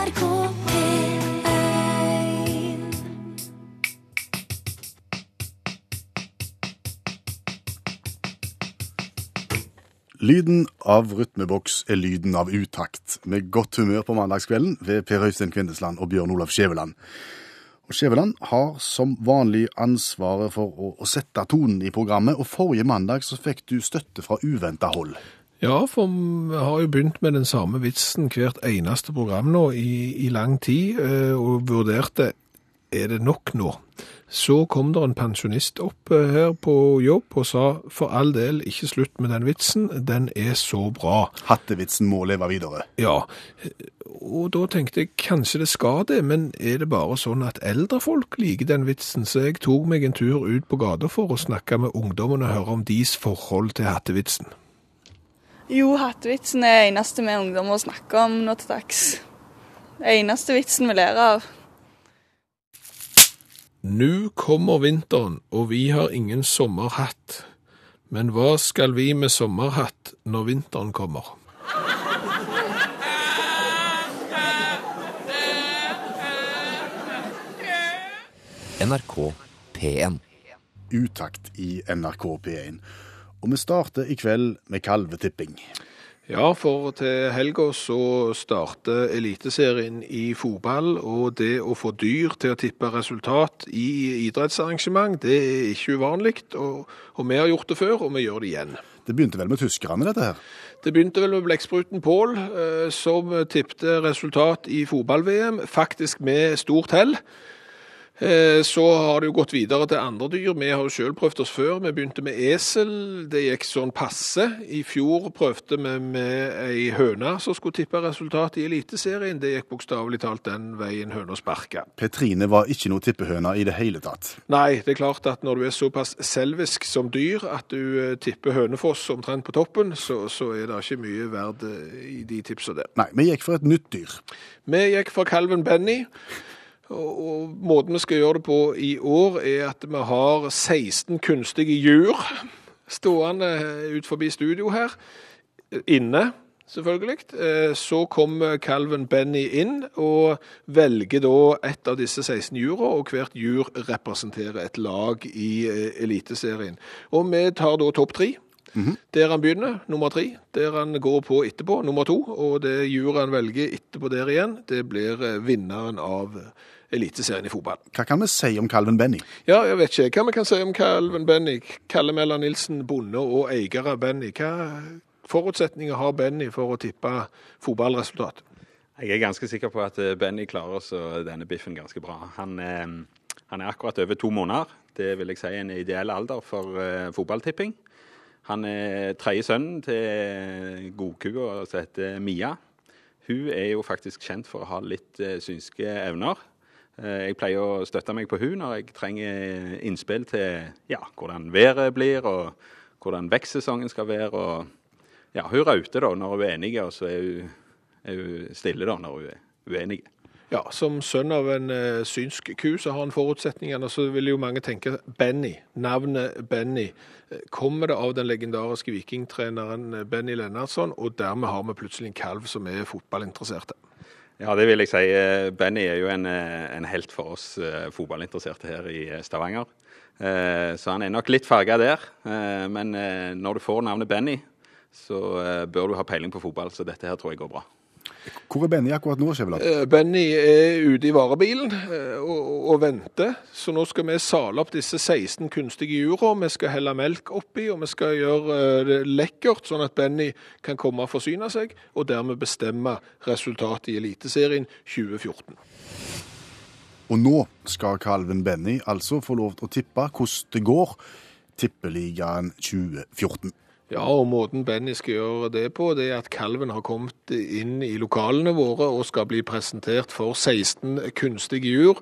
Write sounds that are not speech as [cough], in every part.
NRK P1 Lyden av rytmeboks er lyden av utakt, med godt humør på mandagskvelden ved Per Øystein Kvindesland og Bjørn Olav Skjæveland. Og Skjæveland har som vanlig ansvaret for å, å sette tonen i programmet, og forrige mandag så fikk du støtte fra uventa hold. Ja, for vi har jo begynt med den samme vitsen hvert eneste program nå i, i lang tid, eh, og vurderte er det nok nå. Så kom det en pensjonist opp eh, her på jobb og sa for all del, ikke slutt med den vitsen, den er så bra. Hattevitsen må leve videre. Ja, og da tenkte jeg kanskje det skal det, men er det bare sånn at eldre folk liker den vitsen? Så jeg tok meg en tur ut på gata for å snakke med ungdommen og høre om deres forhold til hattevitsen. Jo, hattevitsen er eneste vi ungdommer snakker om nå til dags. Eneste vitsen vi ler av. Nå kommer vinteren, og vi har ingen sommerhatt. Men hva skal vi med sommerhatt når vinteren kommer? NRK P1. Utakt i NRK P1. Og vi starter i kveld med kalvetipping. Ja, for til helga så starter Eliteserien i fotball, og det å få dyr til å tippe resultat i idrettsarrangement, det er ikke uvanlig. Og, og vi har gjort det før, og vi gjør det igjen. Det begynte vel med tyskerne, dette her? Det begynte vel med blekkspruten Pål, eh, som tippte resultat i fotball-VM, faktisk med stort hell. Eh, Så har det jo gått videre til andre dyr. Vi har jo selv prøvd oss før. Vi begynte med esel. Det gikk sånn passe. I fjor prøvde vi med ei høne som skulle tippe resultat i Eliteserien. Det gikk bokstavelig talt den veien høna sparka. Petrine var ikke noe tippehøne i det hele tatt. Nei, det er klart at når du er såpass selvisk som dyr at du eh, tipper Hønefoss omtrent på toppen, så, så er det ikke mye verd eh, i de tipsa der. Nei, vi gikk for et nytt dyr. Vi gikk for kalven Benny. Og, måten vi skal gjøre det på i år, er at vi har 16 kunstige dyr stående ut forbi studio her. Inne, selvfølgelig. Eh, Så kommer kalven Benny inn og velger da et av disse 16 jura, og hvert jur representerer et lag i eh, Eliteserien. Og vi tar da topp tre. Der han begynner, nummer tre. Der han går på etterpå, nummer to. Og det juret han velger etterpå der igjen, det blir eh, vinneren av eh, Eliteserien i fotball. Hva kan vi si om Calvin Benny? Ja, jeg vet ikke. Hva vi kan si om Calvin Benny? Kalle Mella Nilsen, bonde og eier av Benny. Hva forutsetninger har Benny for å tippe fotballresultat? Jeg er ganske sikker på at eh, Benny klarer også denne biffen ganske bra. Han, eh, han er akkurat over to måneder. Det vil jeg si er en ideell alder for eh, fotballtipping. Han er tredje sønnen til godkua som heter Mia. Hun er jo faktisk kjent for å ha litt synske evner. Eh, jeg pleier å støtte meg på hun når jeg trenger innspill til ja, hvordan været blir, og hvordan vekstsesongen skal være. og ja, Hun rauter da når hun er enig, og så er hun, er hun stille da når hun er uenig. Ja, Som sønn av en uh, synsk ku så har han forutsetningene. Så vil jo mange tenke Benny, navnet Benny. eh, Kommer det av den legendariske vikingtreneren Benny Lennartson, og dermed har vi plutselig en kalv som er fotballinteresserte? Ja, det vil jeg si. Eh, Benny er jo en, eh, en helt for oss eh, fotballinteresserte her i Stavanger. Så han er nok litt farga der. Men når du får navnet Benny, så bør du ha peiling på fotball, så dette her tror jeg går bra. Hvor er Benny akkurat nå, Skjæveland? Eh, Benny er ute i varebilen eh, og, og venter, så nå skal vi sale opp disse 16 kunstige jura. Vi skal helle melk oppi, og vi skal gjøre eh, det lekkert, sånn at Benny kan komme og forsyne seg, og dermed bestemme resultatet i Eliteserien 2014. Og nå skal kalven Benny altså få lov til å tippe hvordan det går. Tippeligaen 2014. Ja, og måten Benny skal gjøre det på, det er at kalven har kommet inn i lokalene våre og skal bli presentert for 16 kunstige jur.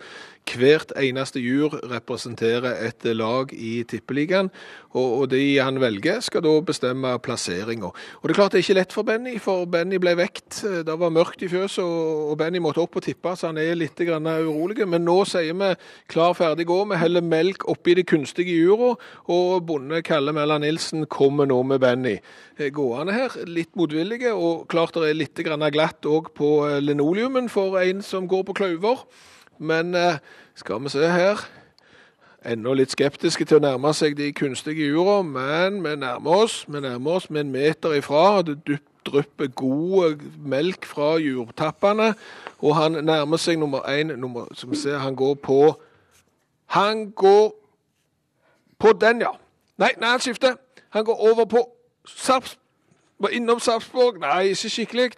Hvert eneste jur representerer et lag i tippeligaen, og, de han velger skal da bestemme plasseringa. Det er klart det er ikke lett for Benny, for Benny ble vekt. Det var mørkt i fjøset, og, Benny måtte opp og tippe, så han er litt urolig. Men nå sier vi klar, ferdig, gå. Vi heller melk oppi de kunstige jura, og bonde Kalle Mella Nilsen kommer nå med Benny eh, gående her. Litt motvillige, og klart det er litt glatt òg på eh, linoleumen for en som går på kløyver. Men eh, skal vi se her Ennå litt skeptiske til å nærme seg de kunstige jorda, men vi nærmer oss. Vi nærmer oss med en meter ifra. Det drypper god melk fra jordtappene, og han nærmer seg nummer én. Nummer, som ser, han går på Han går på den, ja. Nei, nei, han skifter. Han går over på Sarps... Innom Sarpsborg. Nei, ikke skikkelig.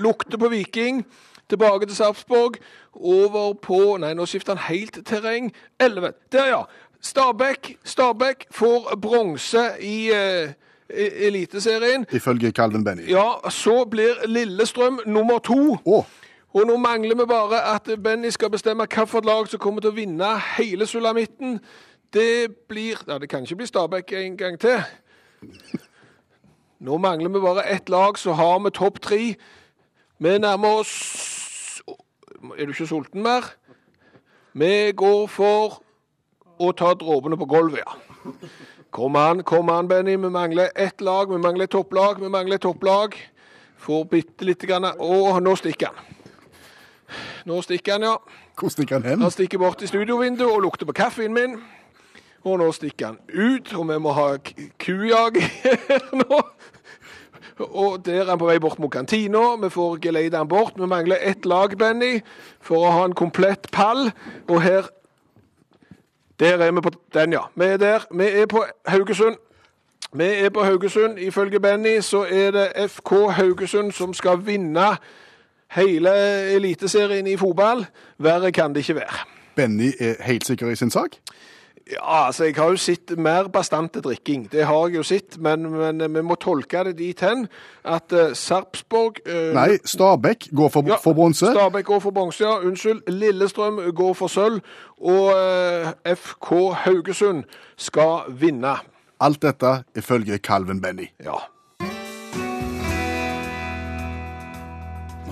Lukter på Viking. Tilbake til Sarpsborg. Over på Nei, nå skifter han helt terreng. 11. Der, ja. Stabæk. Stabæk får bronse i eh, e- Eliteserien. Ifølge Calvin Benny. Ja, så blir Lillestrøm nummer to. Oh. Og nå mangler vi bare at Benny skal bestemme hvilket lag som kommer til å vinne hele sulamitten. Det blir Ja, det kan ikke bli Stabæk en gang til. Nå mangler vi bare ett lag, så har vi topp tre. Vi nærmer oss Er du ikke sulten mer? Vi går for å ta dråpene på gulvet, ja. Kom an, kom an, Benny. Vi mangler ett lag. Vi mangler topplag. Vi mangler topplag. Får bitte lite grann Å, nå stikker han. Nå stikker han, ja. hvor stikker han hen? Han stikker bort i studiovinduet og lukter på kaffen min. Og nå stikker han ut, og vi må ha kujag her [laughs] nå. Og der er han på vei bort mot kantina. Vi får geleide han bort. Vi mangler ett lag, Benny, for å ha en komplett pall. Og her Der er vi på den, ja. Vi er der. Vi er på Haugesund. Vi er på Haugesund. Ifølge Benny så er det FK Haugesund som skal vinne hele eliteserien i fotball. Verre kan det ikke være. Benny er helt sikker i sin sak? Ja, altså, jeg har jo sett mer bastante drikking. Det har jeg jo sett, men, men vi må tolke det dit hen at uh, Sarpsborg uh, Nei, Stabæk går for, ja, for bronse. Stabæk går for bronse, ja. Unnskyld. Lillestrøm går for sølv. Og uh, FK Haugesund skal vinne. Alt dette ifølge Calvin Benny. Ja.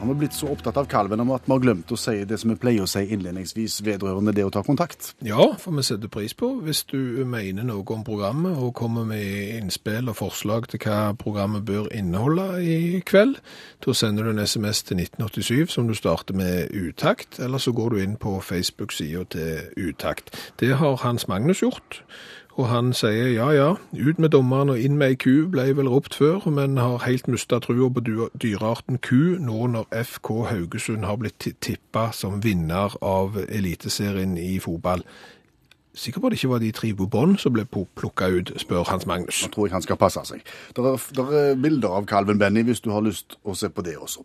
Har vi blitt så opptatt av kalven om at vi har glemt å si det som vi pleier å si innledningsvis vedrørende det å ta kontakt. Ja, for vi setter pris på hvis du mener noe om programmet og kommer med innspill og forslag til hva programmet bør inneholde i kveld. Da sender du en SMS til 1987 som du starter med utakt, eller så går du inn på Facebook-sida til utakt. Det har Hans Magnus gjort. Og han sier ja, ja, ut med dommeren og inn med ei ku ble vel ropt før, men har helt mista trua på dy- dyrearten ku nå når FK Haugesund har blitt ti- tippa som vinner av Eliteserien i fotball. Sikker på det ikke var de tre Bobon som ble plukka ut, spør Hans Magnus. Nå tror jeg han skal passe seg. Det er, er bilder av Calvin Benny hvis du har lyst å se på det også.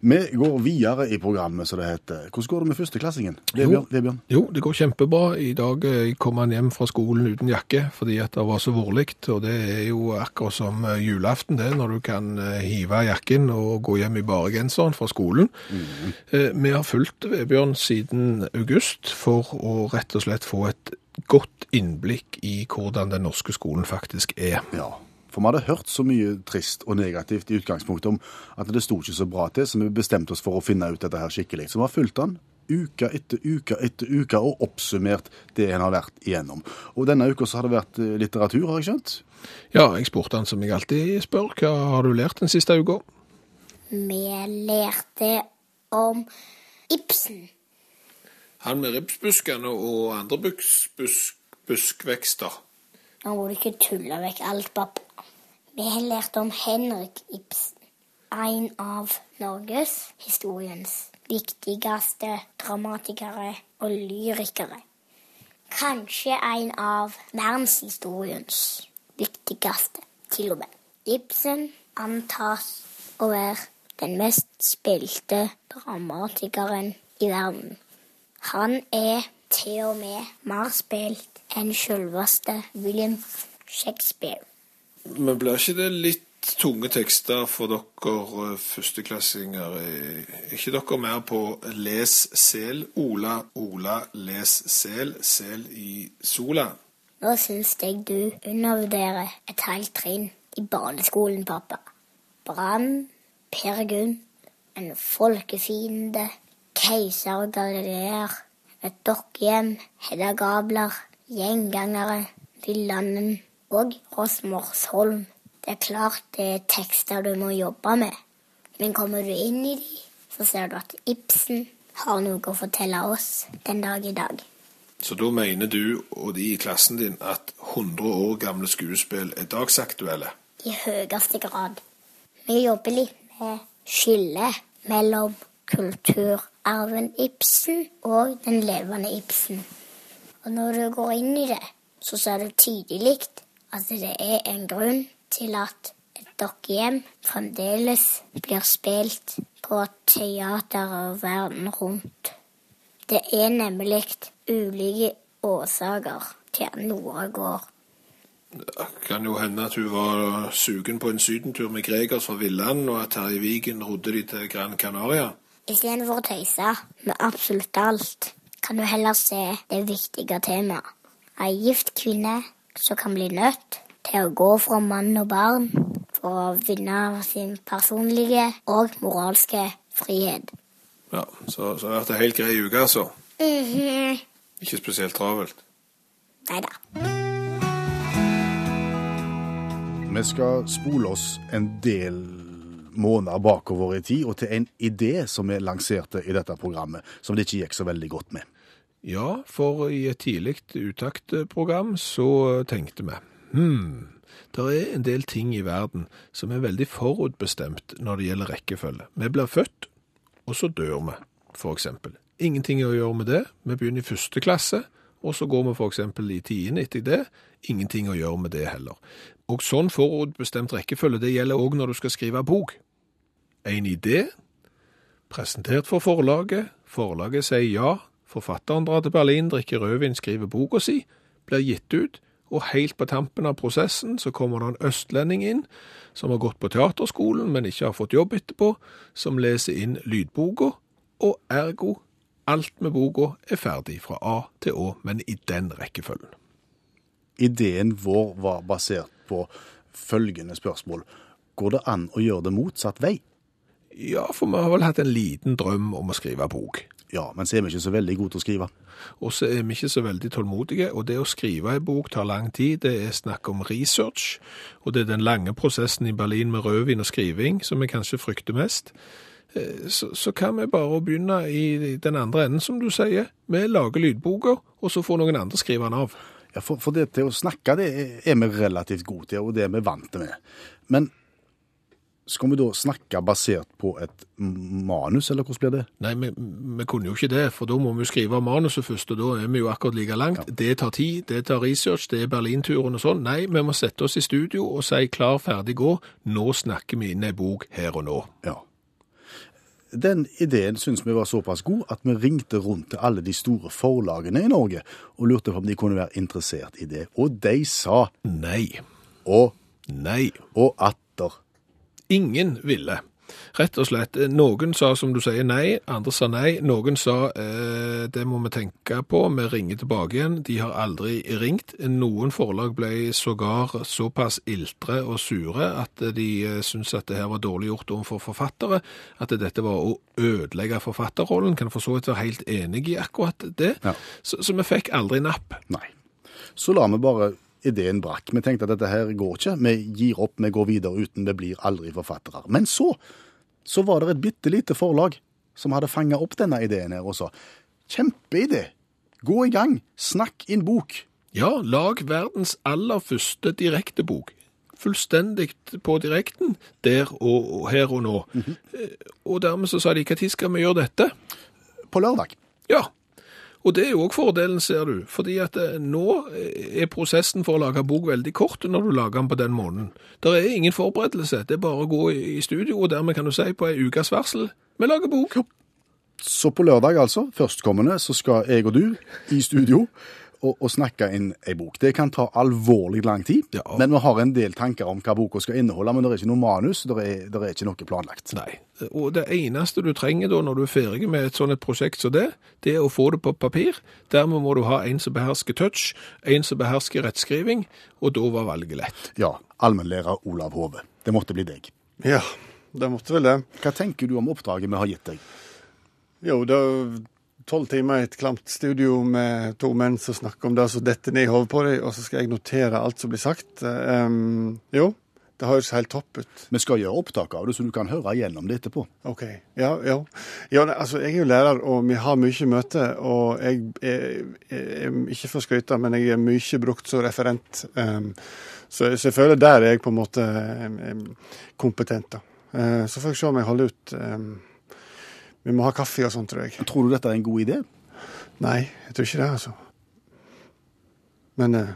Vi går videre i programmet, så det heter. Hvordan går det med førsteklassingen? Vebjørn? Jo, Jo, det går kjempebra. I dag eh, kom han hjem fra skolen uten jakke fordi at det var så vårlig. Og det er jo akkurat som eh, julaften det, når du kan eh, hive jakken og gå hjem i bare genseren fra skolen. Eh, Vi har fulgt Vebjørn siden august for å rett og slett få et godt innblikk i hvordan den norske skolen faktisk er. Ja. For vi hadde hørt så mye trist og negativt i utgangspunktet om at det sto ikke så bra til, så vi bestemte oss for å finne ut dette her skikkelig. Så vi har fulgt den uke etter uke etter uke og oppsummert det en har vært igjennom. Og denne uka så har det vært eh, litteratur, har jeg skjønt? Ja, jeg spurte han som jeg alltid spør, hva har du lært den siste uka? Vi lærte om Ibsen. Han med ripsbuskene og andre buskvekster. Nå må du ikke tulle vekk alt, pappa. Vi har lært om Henrik Ibsen. En av Norges historiens viktigste dramatikere og lyrikere. Kanskje en av verdenshistoriens viktigste, til og med. Ibsen antas å være den mest spilte dramatikeren i verden. Han er til og med mer spilt enn selveste William Shakespeare. Men blir ikke det litt tunge tekster for dere eh, førsteklassinger? Er ikke dere mer på les sel, Ola, Ola, les sel, sel i sola? Nå syns jeg du undervurderer et helt trinn i barneskolen, pappa. Brann, Per Gunn, en folkefiende, keiser og galileer, et dokkehjem, Hedda Gabler, gjengangere, Villanden, og Rosmorsholm. Det er klart det er tekster du må jobbe med. Men kommer du inn i de, så ser du at Ibsen har noe å fortelle oss den dag i dag. Så da mener du og de i klassen din at 100 år gamle skuespill er dagsaktuelle? I høyeste grad. Vi jobber litt med skillet mellom kulturarven Ibsen og den levende Ibsen. Og når du går inn i det, så ser du tydelig at det er en grunn til at et dokkehjem fremdeles blir spilt på teater verden rundt. Det er nemlig ulike årsaker til at noe går. Det kan jo hende at hun var sugen på en sydentur med Gregers fra Villand, og at Terje Vigen rodde de til Gran Canaria. Istedenfor å tøyse med absolutt alt, kan du heller se det viktige temaet. Ei gift kvinne som kan bli nødt til å gå fra mann og barn for å vinne sin personlige og moralske frihet. Ja, Så, så det har vært ei helt grei uke, altså. Mhm. Ikke spesielt travelt. Nei da. Vi skal spole oss en del måneder bakover i tid, og til en idé som vi lanserte i dette programmet, som det ikke gikk så veldig godt med. Ja, for i et tidlig uttaktprogram så tenkte vi hm, det er en del ting i verden som er veldig forutbestemt når det gjelder rekkefølge. Vi blir født, og så dør vi, for eksempel. Ingenting å gjøre med det. Vi begynner i første klasse, og så går vi for eksempel i tiende etter det. Ingenting å gjøre med det heller. Og sånn forutbestemt rekkefølge, det gjelder òg når du skal skrive bok. En idé, presentert for forlaget, forlaget sier ja, forfatteren drar til Berlin, drikker rødvin, skriver boka si, blir gitt ut, og helt på tampen av prosessen så kommer det en østlending inn, som har gått på teaterskolen, men ikke har fått jobb etterpå, som leser inn lydboka, og ergo alt med boka er ferdig fra A til Å, men i den rekkefølgen. Ideen vår var basert på følgende spørsmål. Går det an å gjøre det motsatt vei? Ja, for vi har vel hatt en liten drøm om å skrive bok. Ja, men så er vi ikke så veldig gode til å skrive. Og så er vi ikke så veldig tålmodige, og det å skrive en bok tar lang tid. Det er snakk om research, og det er den lange prosessen i Berlin med rødvin og skriving som vi kanskje frykter mest. Eh, Så, så kan vi bare begynne i den andre enden, som du sier. Vi lager lydboka, og så får noen andre skrive den av. Ja, for, for det til å snakke, det er- er vi relativt gode til, og det er vi vant med. Men skal vi da snakke basert på et manus, eller hvordan blir det? Nei, vi, vi kunne jo ikke det, for da må vi skrive manuset først, og da er vi jo akkurat like langt. Det tar tid, det tar research, det er Berlinturen og sånn. Nei, vi må sette oss i studio og si klar, ferdig, gå. Nå snakker vi inn ei bok her og nå. Ja. Den ideen syns vi var såpass god at vi ringte rundt til alle de store forlagene i Norge og lurte på om de kunne være interessert i det. Og de sa Nei. og, Nei. og atter. Ingen ville. Rett og slett. Noen sa som du sier nei, andre sa nei. Noen sa eh, det må vi tenke på, vi ringer tilbake igjen. De har aldri ringt. Noen forlag ble sågar såpass iltre og sure at de eh, syntes at det her var dårlig gjort overfor forfattere, at dette var å ødelegge forfatterrollen. Kan for så vidt være helt enig i akkurat det. Ja. Så, så vi fikk aldri napp. Nei. Så la vi bare ideen brakk. Vi tenkte at dette her går ikke. Vi gir opp, vi går videre uten det blir aldri forfattere. Men så, så var det et bitte lite forlag som hadde fanga opp denne ideen her og sa kjempeidé, gå i gang, snakk inn bok. Ja, lag verdens aller første direktebok. Fullstendig på direkten, der og, og her og nå. Eh, Og dermed så sa de, tid skal vi gjøre dette? På lørdag. Ja, og det er jo også fordelen, ser du. Fordi at eh, nå er prosessen for å lage bok veldig kort når du lager den på den måneden. Det er ingen forberedelse, det er bare å gå i studio, og dermed kan du si på en ukes varsel, vi lager bok. Så på lørdag, altså, førstkommende, så skal jeg og du i studio og, å snakke inn ei bok. Det kan ta alvorlig lang tid, Ja. men vi har en del tanker om hva boka skal inneholde, men det er ikke noe manus, det er, det er ikke noe planlagt. Nei, og det eneste du trenger da når du er ferdig med et sånt et prosjekt som det, det er å få det på papir. Dermed må du ha en som behersker touch, en som behersker rettskriving, og da var valget lett. Ja, allmennlærer Olav Hove. Det måtte bli deg. Ja, det måtte vel det. Hva tenker du om oppdraget vi har gitt deg? Jo, det, tolv timer i et klamt studio med to menn som snakker om det som detter ned i hodet på dem, og så skal jeg notere alt som blir sagt. Um, jo, det høres helt topp ut. Vi skal gjøre opptak av det, så du kan høre gjennom det etterpå. OK. Ja, ja. ja altså, jeg er jo lærer, og vi har mye møter. og jeg er, ikke for å skryte, men jeg er mye brukt som referent. Um, så, så jeg føler der er jeg på en måte um, kompetent, da. Uh, så får jeg se om jeg holder ut. Um, vi må ha kaffe og sånt, tror jeg. Tror du dette er en god idé? Nei, jeg tror ikke det, altså. Men eh,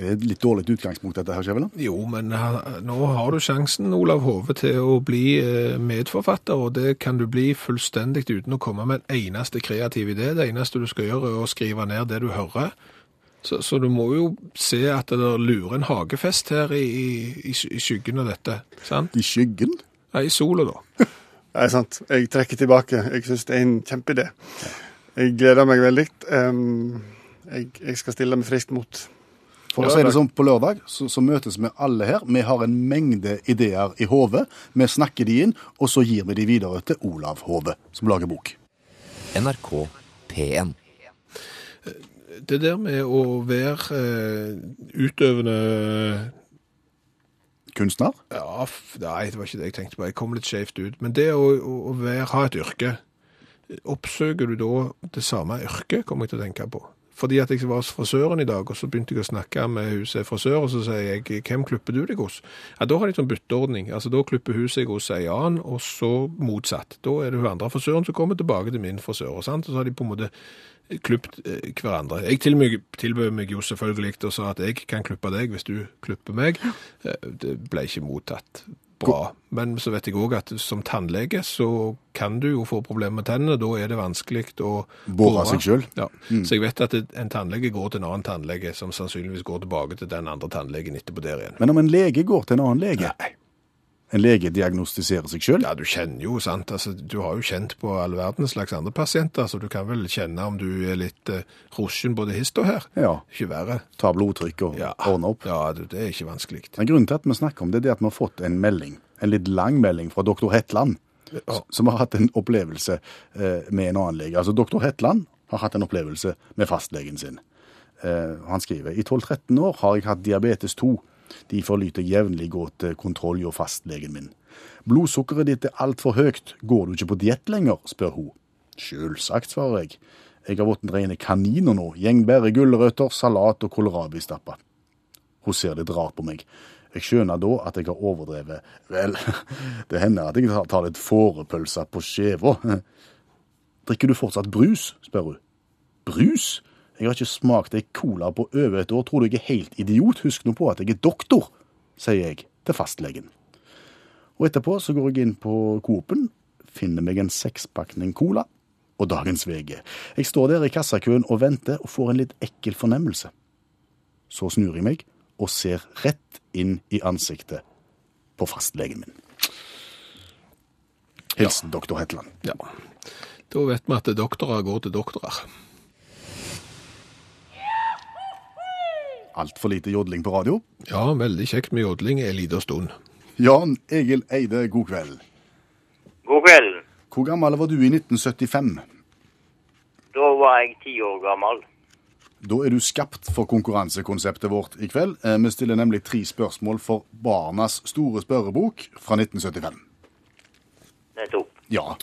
Er det et litt dårlig utgangspunkt, dette her, Skjæveland? Jo, men ha- nå har du sjansen, Olav Hove, til å bli eh, medforfatter, og det kan du bli fullstendig uten å komme med en eneste kreativ idé. Det eneste du skal gjøre, er å skrive ned det du hører. Så, så du må jo se at det lurer en hagefest her i, i, i skyggen av dette. Sant? I skyggen? Ja, I sola, da. [laughs] det er sant. Jeg trekker tilbake. Jeg syns det er en kjempeidé. Jeg gleder meg veldig. Um, jeg, jeg skal stille meg friskt mot. For å si det sånn, på lørdag så, så møtes vi alle her. Vi har en mengde ideer i hodet. Vi snakker de inn, og så gir vi de videre til Olav Hove, som lager bok. NRK P1. Det der med å være eh, utøvende Kunstner? Ja, nei, det var ikke det jeg tenkte på. Jeg kom litt skjevt ut. Men det å, å, være, ha et yrke, oppsøker du da det samme yrket, kommer jeg til å tenke på. Fordi at jeg var hos frisøren i dag, og så begynte jeg å snakke med huset frisør, og så sier jeg, hvem klipper du deg hos? Ja, da har de sånn bytteordning. Altså, da klipper hun seg hos ei annen, og så motsatt. Da er det hun andre frisøren som kommer tilbake til min frisør, sant? Og så har de på en måte klippet eh, hverandre. Jeg tilbød, tilbød meg jo selvfølgelig og sa at jeg kan klippe deg hvis du klipper meg. Eh, Det ble ikke mottatt bra. Men så vet jeg òg at som tannlege så kan du jo få problemer med tennene. Da er det vanskelig å Bore seg sjøl? Ja. Så jeg vet at en tannlege går til en annen tannlege, som sannsynligvis går tilbake til den andre tannlegen etterpå der igjen. Men om en lege går til en annen lege Nei. En lege diagnostiserer seg sjøl? Ja, du kjenner jo, sant. Altså, du har jo kjent på all verdens slags andre pasienter, så du kan vel kjenne om du er litt uh, rusjen både hist og her. Ja. Ikke verre. Ta blodtrykk og Ja, ordne opp. ja du, det er ikke vanskelig. Men grunnen til at vi snakker om det, det er at vi har fått en melding, en litt lang melding fra doktor Hetland, Ja. som har hatt en opplevelse eh, med en annen lege. Altså doktor Hetland har hatt en opplevelse med fastlegen sin. Eh, han skriver i 12-13 år har jeg hatt diabetes 2. De forlyter jevnlig gå til kontroll hos fastlegen min. Blodsukkeret ditt er altfor høyt. Går du ikke på diett lenger? spør hun. Sjølsagt, svarer jeg. Jeg har blitt rene kaniner nå. Gjeng bare gulrøtter, salat og kålrabistapper. Hun ser litt rart på meg. Jeg skjønner da at jeg har overdrevet. Vel, [laughs] det hender at jeg tar litt fårepølse på skjeva. [laughs] Drikker du fortsatt brus? spør hun. Brus? Jeg har ikke smakt ei cola på over et år. Tror du jeg er helt idiot? Husk nå på at jeg er doktor, sier jeg til fastlegen. Og etterpå så går jeg inn på Coop-en, finner meg en sekspakning cola og dagens VG. Jeg står der i kassakøen og venter og får en litt ekkel fornemmelse. Så snur jeg meg og ser rett inn i ansiktet på fastlegen min. Hilsen doktor Hetland. Ja. Da vet vi at doktorer går til doktorer. Altfor lite jodling på radio. Ja, veldig kjekt med jodling en liten stund. Jan Egil Eide, god kveld. God kveld. Hvor gammel var du i 1975? Da var jeg ti år gammel. Da er du skapt for konkurransekonseptet vårt i kveld. Eh, Vi stiller nemlig tre spørsmål for Barnas store spørrebok fra 1975. Nettopp. Ja.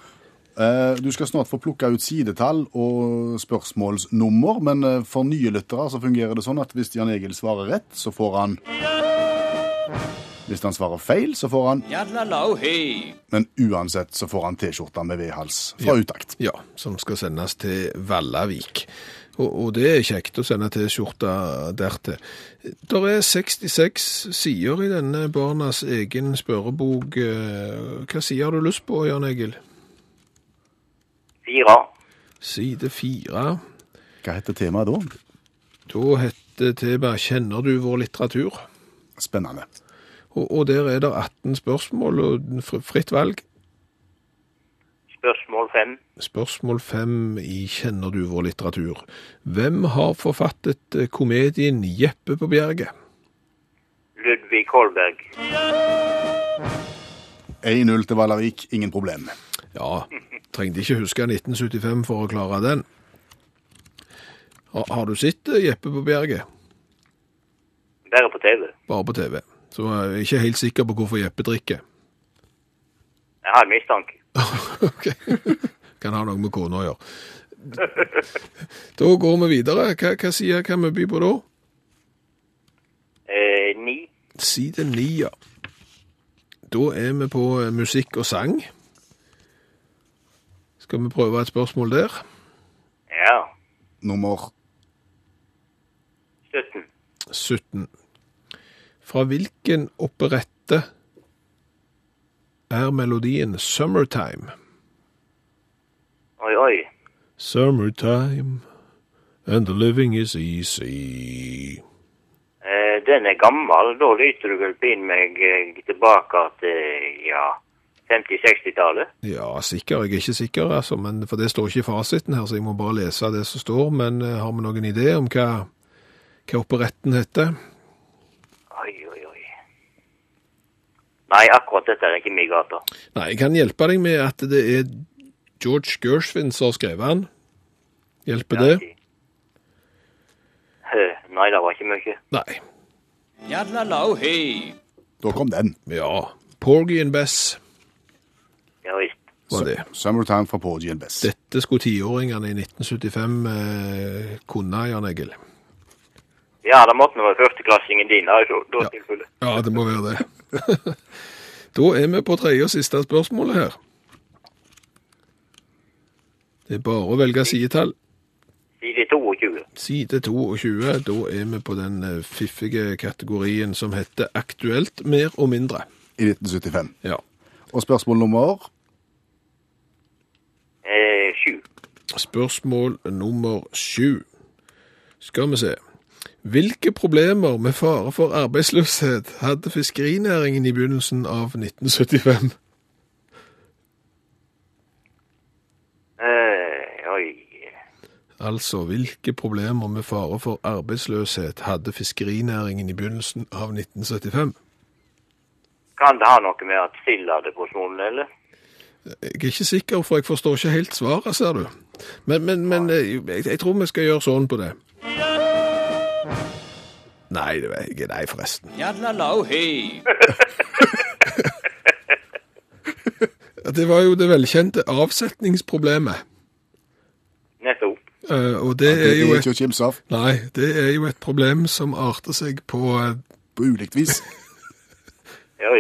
Eh, Du skal snart få plukke ut sidetall og spørsmålsnummer, men eh, for nye lyttere så fungerer det sånn at hvis Jan Egil svarer rett, så får han Hvis han svarer feil, så får han Men uansett så får han T-skjorta med V-hals fra Ja. utakt. Ja, som skal sendes til Vallavik. Og, og det er kjekt å sende T-skjorta dertil. Det er 66 sider i denne barnas egen spørrebok. Eh, Hva sier du lyst på, Jan Egil? Fire. Side fire. Hva heter temaet da? Da heter temaet 'Kjenner du vår litteratur'? Spennende. Og, og der er det 18 spørsmål og fritt valg. Spørsmål fem. Spørsmål fem i Kjenner du vår litteratur? Hvem har forfattet eh, komedien Jeppe på bjerget? Ludvig Holberg. 1-0 til Vallavik, ingen problem. Ja, trengte ikke huske 1975 for å klare den. Har, har du sett eh, Jeppe på Bjerget? Bare på TV. Bare på TV. Så jeg er ikke helt sikker på hvorfor Jeppe drikker. Jeg har en mistanke. [laughs] ok. Kan ha noe med kona å gjøre. Da går vi videre. Hva, hva sier kan vi by på da? Eh, ni. Side ni, ja. Da er vi på eh, musikk og sang. Skal vi prøve et spørsmål der? Ja. Nummer 17. 17. Fra hvilken operette er melodien 'Summertime'? Oi, oi. Summertime, and the living is easy. Eh, den er gammel. Da lyter du vel pinn meg eh, tilbake til, ja, 50-60-tallet. Ja, sikker. Jeg er ikke sikker, altså, men, for det står ikke i fasiten her, så jeg må bare lese det som står. Men uh, har vi noen idé om hva, hva operetten heter? Oi, oi, oi. Nei, akkurat dette er ikke min gata. Nei, jeg kan hjelpe deg med at det er George Gershwin som har skrevet den. Hjelper det? Nei, det var ikke mye. Nei. Da kom den. Ja. Porgy and Bess Ja visst. var det. Summertime fra Porgy and Bess. Dette skulle tiåringene i 1975 eh, kunne, Jan Egil. Ja, da måtte det være førsteklassingen din, da, da Ja. tilfelle. Ja, det må være det. [laughs] da er vi på tredje og siste spørsmålet her. Det er bare å velge sidetall. Side 22. Side 22, da er vi på den eh, fiffige kategorien som heter aktuelt mer og mindre. I 1975. Ja. Og spørsmål nummer Eh, sju. Spørsmål nummer sju. Skal vi se. Hvilke problemer med fare for arbeidsløshet hadde fiskerinæringen i begynnelsen av 1975? Eh, oi. Altså, hvilke problemer med fare for arbeidsløshet hadde fiskerinæringen i begynnelsen av 1975? Kan det ha noe med at Sild hadde forsvunnet, eller? Jeg er ikke sikker, for jeg forstår ikke helt svaret, ser du. Men, men, men eh, jeg, jeg tror vi skal gjøre sånn på det. Nei, det var ikke deg, forresten. [laughs] Det var jo det velkjente avsetningsproblemet. Nettopp. Eh, og det Det er er jo et ikke å kimse av Nei, det er jo et problem som arter seg på eh, på ulikt vis, [laughs] Ja.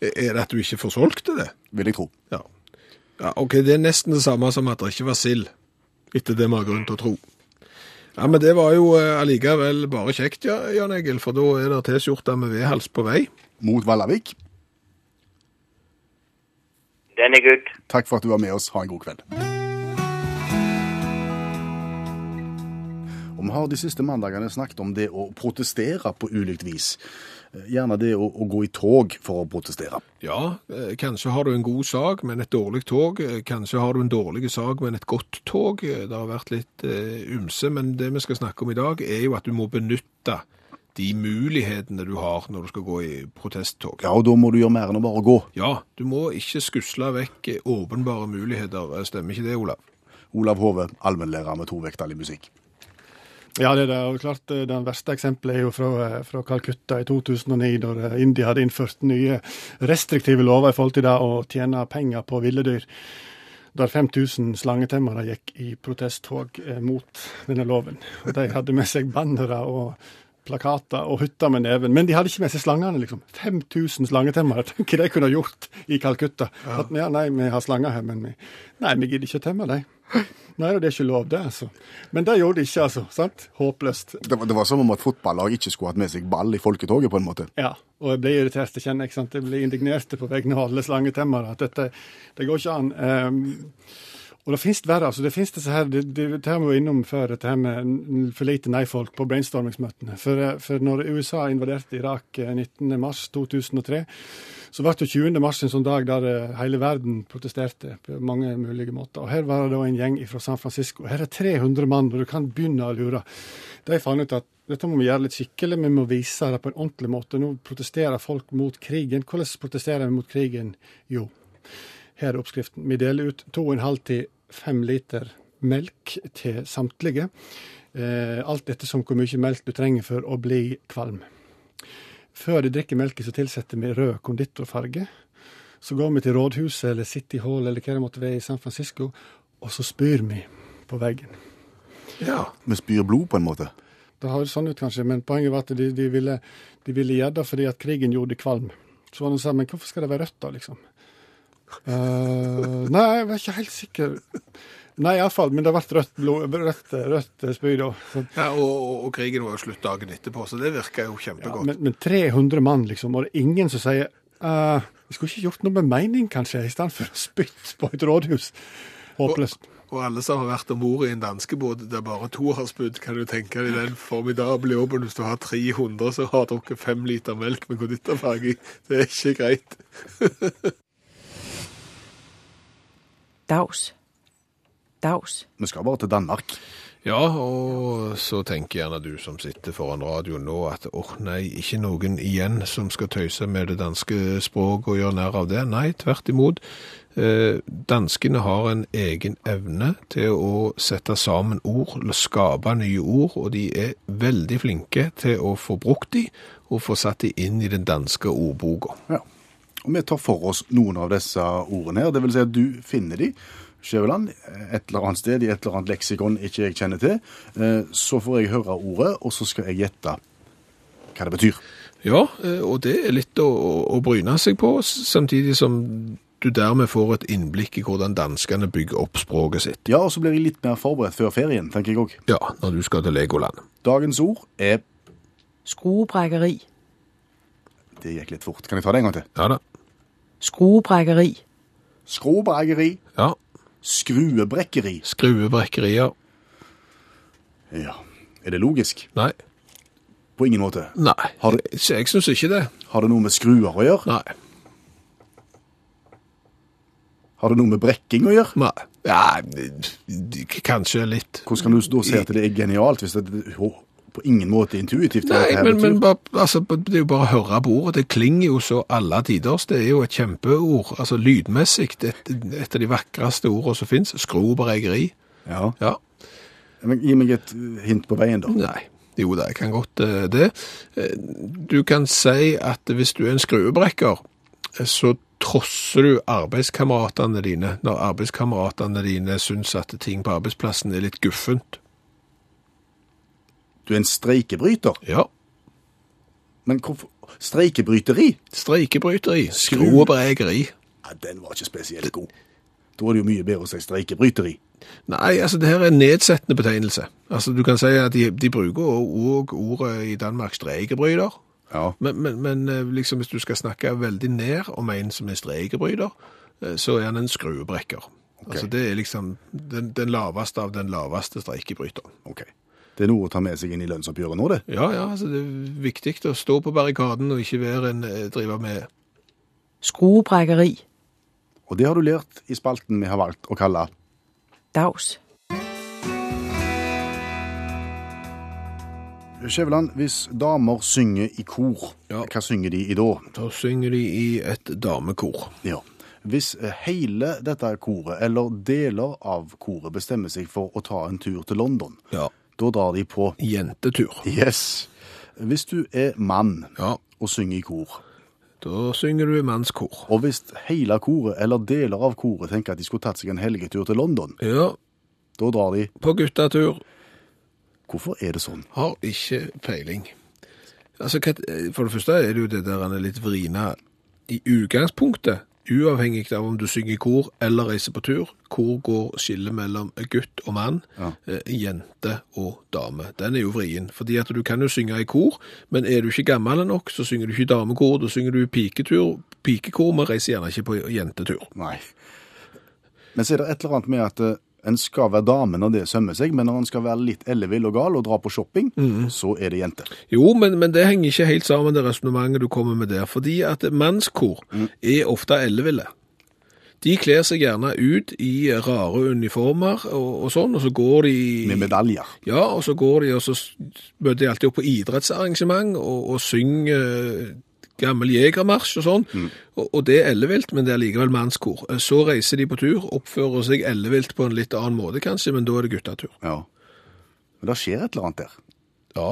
Er det at du ikke får solgt det? vil jeg tro. Ja. Ja. OK, det er nesten det samme som at det ikke var sild, etter det vi har grunn til å tro. Ja, Men det var jo eh, allikevel bare kjekt, ja, Jan Egil, for da er det T-skjorte med vedhals på vei. Mot Vallavik. Den er good. Takk for at du var med oss. Ha en god kveld. Og Vi har de siste mandagene snakket om det å protestere på ulikt vis. Eh, Gjerne det å, å gå i tog for å protestere. Ja, eh, kanskje har du en god sak, men et dårlig tog. Eh, Kanskje har du en dårlig sak, men et godt tog. Det har vært litt ymse, men det vi skal snakke om i dag, er jo at du må benytte de mulighetene du har når du skal gå i protesttog. Ja, og da må du gjøre mer enn å bare gå. Ja, du må ikke skusle vekk åpenbare muligheter. Stemmer ikke det, Olav? Olav Hove, allmennlærer med tovektig musikk. Ja, det er. Og klart eh, Det verste eksempelet er jo fra, eh, fra Calcutta i 2009, da eh, India hadde innført nye restriktive lover i forhold til det å tjene penger på ville dyr. Der 5000 slangetemmere gikk i protesttog mot denne loven. Og De hadde med seg bannere og plakater og hytter med neven. Men de hadde ikke med seg slangene, liksom. 5000 slangetemmere. [laughs] Tenk hva de kunne gjort i Calcutta. At, ja, nei, vi har slanger her, men vi, nei, vi gidder ikke å temme dem. Nei, det er ikke lov, det, altså. Men det gjorde de ikke, altså. sant? Håpløst. Det var, det var som om at fotballag ikke skulle hatt med seg ball i folketoget, på en måte. Ja, og jeg ble irritert, jeg kjenner ikke sant? Jeg ble indignert på vegne av alle slangetemmere. At dette det går ikke an. Um, og det finnes verre. altså det finnes disse her, det, det, det har vi var innom før, dette her med for lite nei-folk på brainstormingsmøtene. For, eh, for når USA invaderte Irak eh, 19.3.2003, så ble det 20. mars en sånn dag der eh, hele verden protesterte på mange mulige måter. Og Her var det en gjeng fra San Francisco. Her er 300 mann, og du kan begynne å lure. De fant ut at dette må vi gjøre litt skikkelig, vi må vise det på en ordentlig måte. Nå protesterer folk mot krigen. Hvordan protesterer vi mot krigen? Jo, her er oppskriften. Vi deler ut 2,5 til 5 liter melk til samtlige. Eh, alt etter som hvor mye melk du trenger for å bli kvalm. Før de drikker melken, så tilsetter vi rød konditorfarge. Så går vi til rådhuset eller City Hall eller hva det måtte være i San Francisco, og så spyr vi på veggen. Ja. Vi spyr blod, på en måte. Det høres sånn ut kanskje, men poenget var at de, de, ville, de ville gjøre det fordi at krigen gjorde de kvalm. Så var det sånn, men hvorfor skal det være rødt da, liksom? Uh, nei, jeg var ikke helt sikker. Nei, iallfall, men det ble rødt, blod, rødt, rødt spy da. Så, ja og, og, og krigen var jo slutt dagen etterpå, så det virka jo ja, kjempegodt. men, men 300 mann, liksom, og det er ingen som sier uh, Vi skulle ikke gjort noe med mening, kanskje, i stedet for å spytte på et rådhus. Håpløst. Og alle som har vært om bord i en danskebåt der bare to har spydd, kan du tenke deg den formidable jobben hvis du har 300 som har drukket fem liter melk med konditorfarge i. Det er ikke greit. [laughs] Dags. Dags. Vi skal bare til Danmark. Ja, og så tenker gjerne du som sitter foran radioen nå at åh nei, ikke noen igjen som skal tøyse med det danske språk og gjøre nær av det. Nei, tvert imot. Eh, danskene har en egen evne til å sette sammen ord, skape nye ord, og de er veldig flinke til å få brukt de og få satt de inn i den danske ordboka. Ja. Og vi tar for oss noen av disse ordene her. Det vil si at du finner de, Skjæveland, et eller annet sted i et eller annet leksikon ikke jeg kjenner til. Eh, Så får jeg høre ordet, og så skal jeg gjette hva det betyr. Ja, eh, og det er litt å, å- bryne seg på, samtidig som du dermed får et innblikk i hvordan danskene bygger opp språket sitt. Ja, og så blir jeg litt mer forberedt før ferien, tenker jeg òg. Ja, når du skal til Legoland. Dagens ord er Skruebrækkeri. Det gikk litt fort. Kan jeg ta det en gang til? Ja da. Skruebrækkeri. Skråbreggeri. Ja. Skruebrekkeri. Skruebrekkerier. Ja. Er det logisk? Nei. På ingen måte. Nei. Har det, jeg Jeg syns ikke det. Har det noe med skruer å gjøre? Nei. Har det noe med brekking å gjøre? Nei. Ja, kanskje litt. Hvordan kan du da si at det er genialt, hvis det jo, på ingen måte intuitivt? Nei, men, men bare, altså, det er jo bare å høre på ordet. Det klinger jo så alle tiders. Det er jo et kjempeord. Altså lydmessig et, et av de vakreste ordene som fins. Skroberegeri. Ja. Ja. Men Gi meg et hint på veien, da. Nei. Jo, da, jeg kan godt eh, det. Eh, Du kan si at hvis du er en skruebrekker, eh, så trosser du arbeidskameratene dine når arbeidskameratene dine syns at ting på arbeidsplassen er litt guffent. Du er en streikebryter. Ja. Men hvorfor Streikebryteri? Streikebryteri. bregeri. Ja, den var ikke spesielt god. Da er det jo mye bedre å si streikebryteri. Nei, altså det her er en nedsettende betegnelse. Altså du kan si at de, de bruker òg ordet i Danmark streikebryter. Ja. Men, men, men eh, liksom hvis du skal snakke veldig ned om en som er streikebryter, eh, så er han en skruebrekker. Altså det er liksom den, den laveste av den laveste streikebryteren. Ok. Det er noe å ta med seg inn i lønnsoppgjøret nå, det. Ja, ja, altså det er viktig å stå på barrikaden og ikke være en eh, driver med Skruebrækkeri. Og det har du lært i spalten vi har valgt å kalle Daus. Skjæveland, hvis damer synger i kor, Ja. hva synger de i da? Da synger de i et damekor. Ja. Hvis hele dette koret, eller deler av koret, bestemmer seg for å ta en tur til London, Ja. Da drar de på Jentetur. Yes. Hvis du er mann Ja. og synger i kor, Da synger du i mannskor. og hvis hele koret, eller deler av koret, tenker at de skulle tatt seg en helgetur til London, Ja, da drar de på guttatur. Hvorfor er det sånn? Har ikke peiling. Altså, hva- For det første er det jo det der han er litt vrina i utgangspunktet, uavhengig av om du synger i kor eller reiser på tur. Hvor går skillet mellom gutt og mann, Ja. eh, jente og dame. Den er jo vrien. Fordi at du kan jo synge i kor, men er du ikke gammel nok, så synger du ikke damekor. Da synger du piketur, pikekor, men reiser gjerne ikke på jentetur. Nei. Men så er det et eller annet med at eh, en skal være dame når det sømmer seg, men når en skal være litt ellevill og gal og dra på shopping, så er det jente. Jo, men, men det henger ikke helt sammen, det resonnementet du kommer med der. Fordi at mannskor er ofte elleville. De kler seg gjerne ut i rare uniformer og, og sånn, og så går de Med medaljer. Ja, og så går de, og så møter de alltid opp på idrettsarrangement og, og synger gammel jegermarsj og sånn. Og, og det er ellevilt, men det er likevel mannskor. Eh, Så reiser de på tur, oppfører seg ellevilt på en litt annen måte kanskje, men da er det guttatur. Ja. Men det skjer et eller annet der. Ja.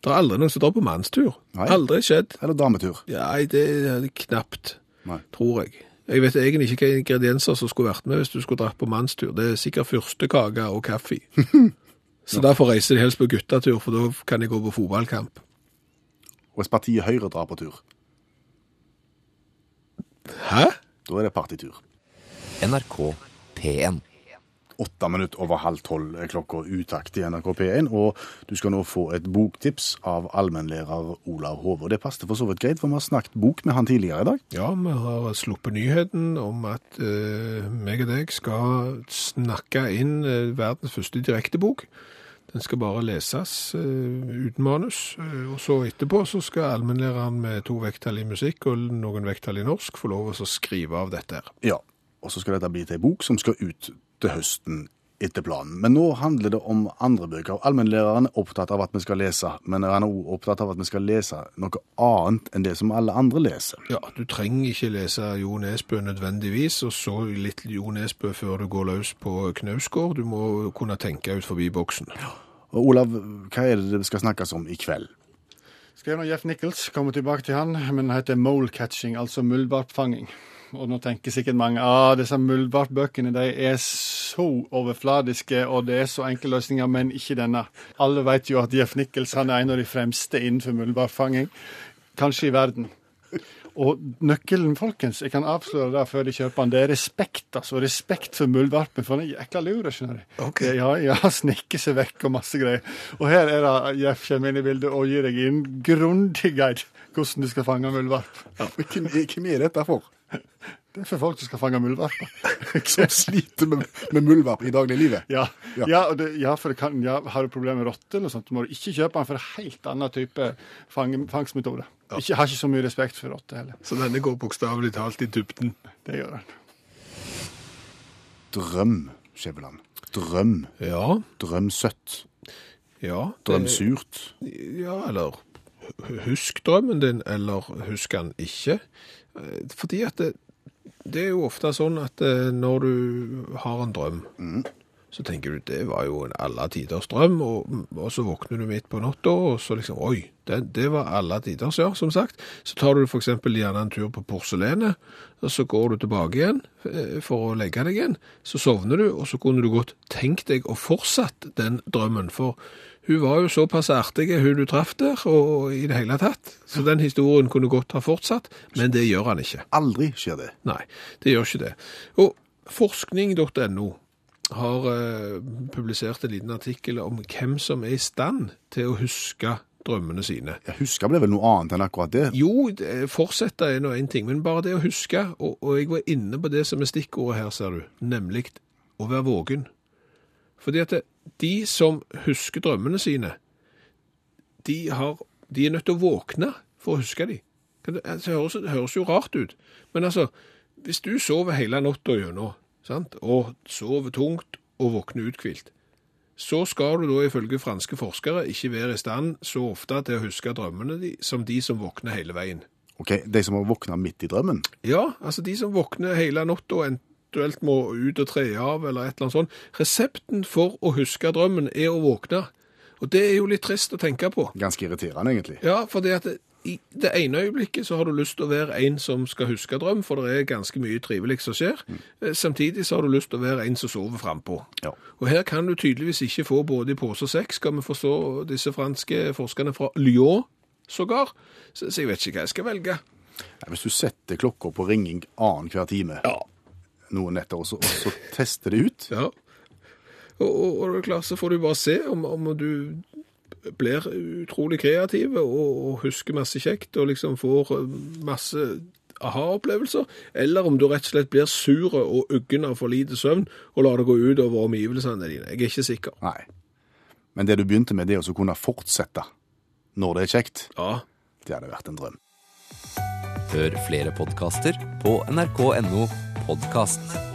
Det er aldri noen som drar på mannstur. Nei. Aldri skjedd. Eller dametur. Nei, det er knapt, Nei. tror jeg. Jeg vet egentlig ikke hva ingredienser som skulle vært med hvis du skulle dratt på mannstur. Det er sikkert fyrstekake og kaffe. [laughs] Så derfor reiser de helst på guttetur, for da kan de gå på fotballkamp. Hvis partiet Høyre drar på tur, Hæ? da er det partitur. NRK P1. Åtte minutter over halv tolv er klokka utakt i NRK P1, og du skal nå få et boktips av allmennlærer Olav Hove. Det passet for så vidt greit, for vi har snakket bok med han tidligere i dag. Ja, vi har sluppet nyheten om at uh, meg og deg skal snakke inn uh, verdens første direktebok. Den skal bare leses uh, uten manus, Uh, og så etterpå så skal allmennlæreren med to vekttall i musikk og noen vekttall i norsk få lov å skrive av dette her. Ja, og så skal dette bli til en bok som skal ut til høsten etter planen. Men nå handler det om andre bøker. Allmennlæreren er opptatt av at vi skal lese, men han er òg opptatt av at vi skal lese noe annet enn det som alle andre leser. Ja, du trenger ikke lese Jo Nesbø nødvendigvis, og så litt Jo Nesbø før du går løs på Knausgård. Du må kunne tenke ut forbi boksen. Og Olav, hva er det det skal snakkes om i kveld? Skrev av Jeff Nichols, kommer tilbake til han, men den heter Mole Catching, altså muldvarpfanging. Og nå tenker sikkert mange ah, disse muldvarpbøkene de er så overfladiske, og det er så enkle løsninger, men ikke denne. Alle vet jo at Jeff Nichols han er en av de fremste innenfor muldvarpfanging, kanskje i verden. Og nøkkelen, folkens, jeg kan avsløre det før de kjøper den, det er respekt. altså Respekt for muldvarpen, for den er jækla lur, skjønner du. Okay. Ja, ja, [laughs] snikker seg vekk og masse greier. Og her er det Jeff kommer inn i bildet og gir deg en grundig guide hvordan du skal fange muldvarp. Hvem, hvem er dette for? [laughs] Det er for folk som skal fange muldvarper. [laughs] Som sliter med, med muldvarp i dagliglivet? Ja, Ja. ja. det, ja, for det kan, ja, har du problemer med rotte eller sånt, må du ikke kjøpe den for en helt annen type fang, fangstmetode. Ikke, har ikke så mye respekt for rotte heller. Så denne går bokstavelig talt i dybden. Det gjør den. Drøm, Skjæveland. Drøm. Ja, Drøm søtt. ja. Drøm surt. Ja, eller husk drømmen din, eller husk den ikke. Eh, Fordi at det, det er jo ofte sånn at eh, når du har en drøm, så tenker du det var jo en alle tiders drøm, og, og så våkner du midt på natta, og så liksom oi, det, det var alle tiders, ja, som sagt. Så tar du f.eks. gjerne en tur på porselenet, og så går du tilbake igjen eh, for å legge deg igjen. Så sovner du, og så kunne du godt tenkt deg å fortsatt den drømmen, for hun var jo såpass artig, hun du traff der, og i det hele tatt. Så den historien kunne godt ha fortsatt, men det gjør han ikke. Aldri skjer det. Nei, det gjør ikke det. Og forskning.no har eh, publisert en liten artikkel om hvem som er i stand til å huske drømmene sine. Ja, husker ble vel noe annet enn akkurat det. Jo, fortsette er nå en ting, men bare det å huske, og, og jeg var inne på det som er stikkordet her, ser du, nemlig å være vågen. Fordi at det, de som husker drømmene sine, de, har, de er nødt til å våkne for å huske dem. Altså, det, høres, det høres jo rart ut, men altså, hvis du sover hele natta gjennom, sant, og sover tungt og våkner uthvilt, så skal du da ifølge franske forskere ikke være i stand så ofte til å huske drømmene de, som de som våkner hele veien. Ok, De som har våkna midt i drømmen? Ja, altså de som våkner hele natta og eventuelt må ut og tre av eller et eller annet sånt. Resepten for å huske drømmen er å våkne. Og det er jo litt trist å tenke på. Ganske irriterende, egentlig. Ja, for det i det ene øyeblikket så har du lyst til å være en som skal huske drøm, for det er ganske mye trivelig som skjer. Mm. Samtidig så har du lyst til å være en som sover frampå. Ja. Og her kan du tydeligvis ikke få både i pose og sekk, skal vi forstå disse franske forskerne fra Lyon sågar. Så, så jeg vet ikke hva jeg skal velge. Nei, Hvis du setter klokka på ringing annenhver time noen netter, og så, og så tester det ut Ja. Og, og, og klart, så får du bare se om, om du blir utrolig kreativ og, og husker masse kjekt og liksom får eh, masse aha-opplevelser, eller om du rett og slett blir sur og uggen av for lite søvn og lar det gå ut over omgivelsene dine. Jeg er ikke sikker. Nei. Men det du begynte med, det å kunne fortsette når det er kjekt, Ja, det hadde vært en drøm. Hør flere podkaster på nrk.no podkast.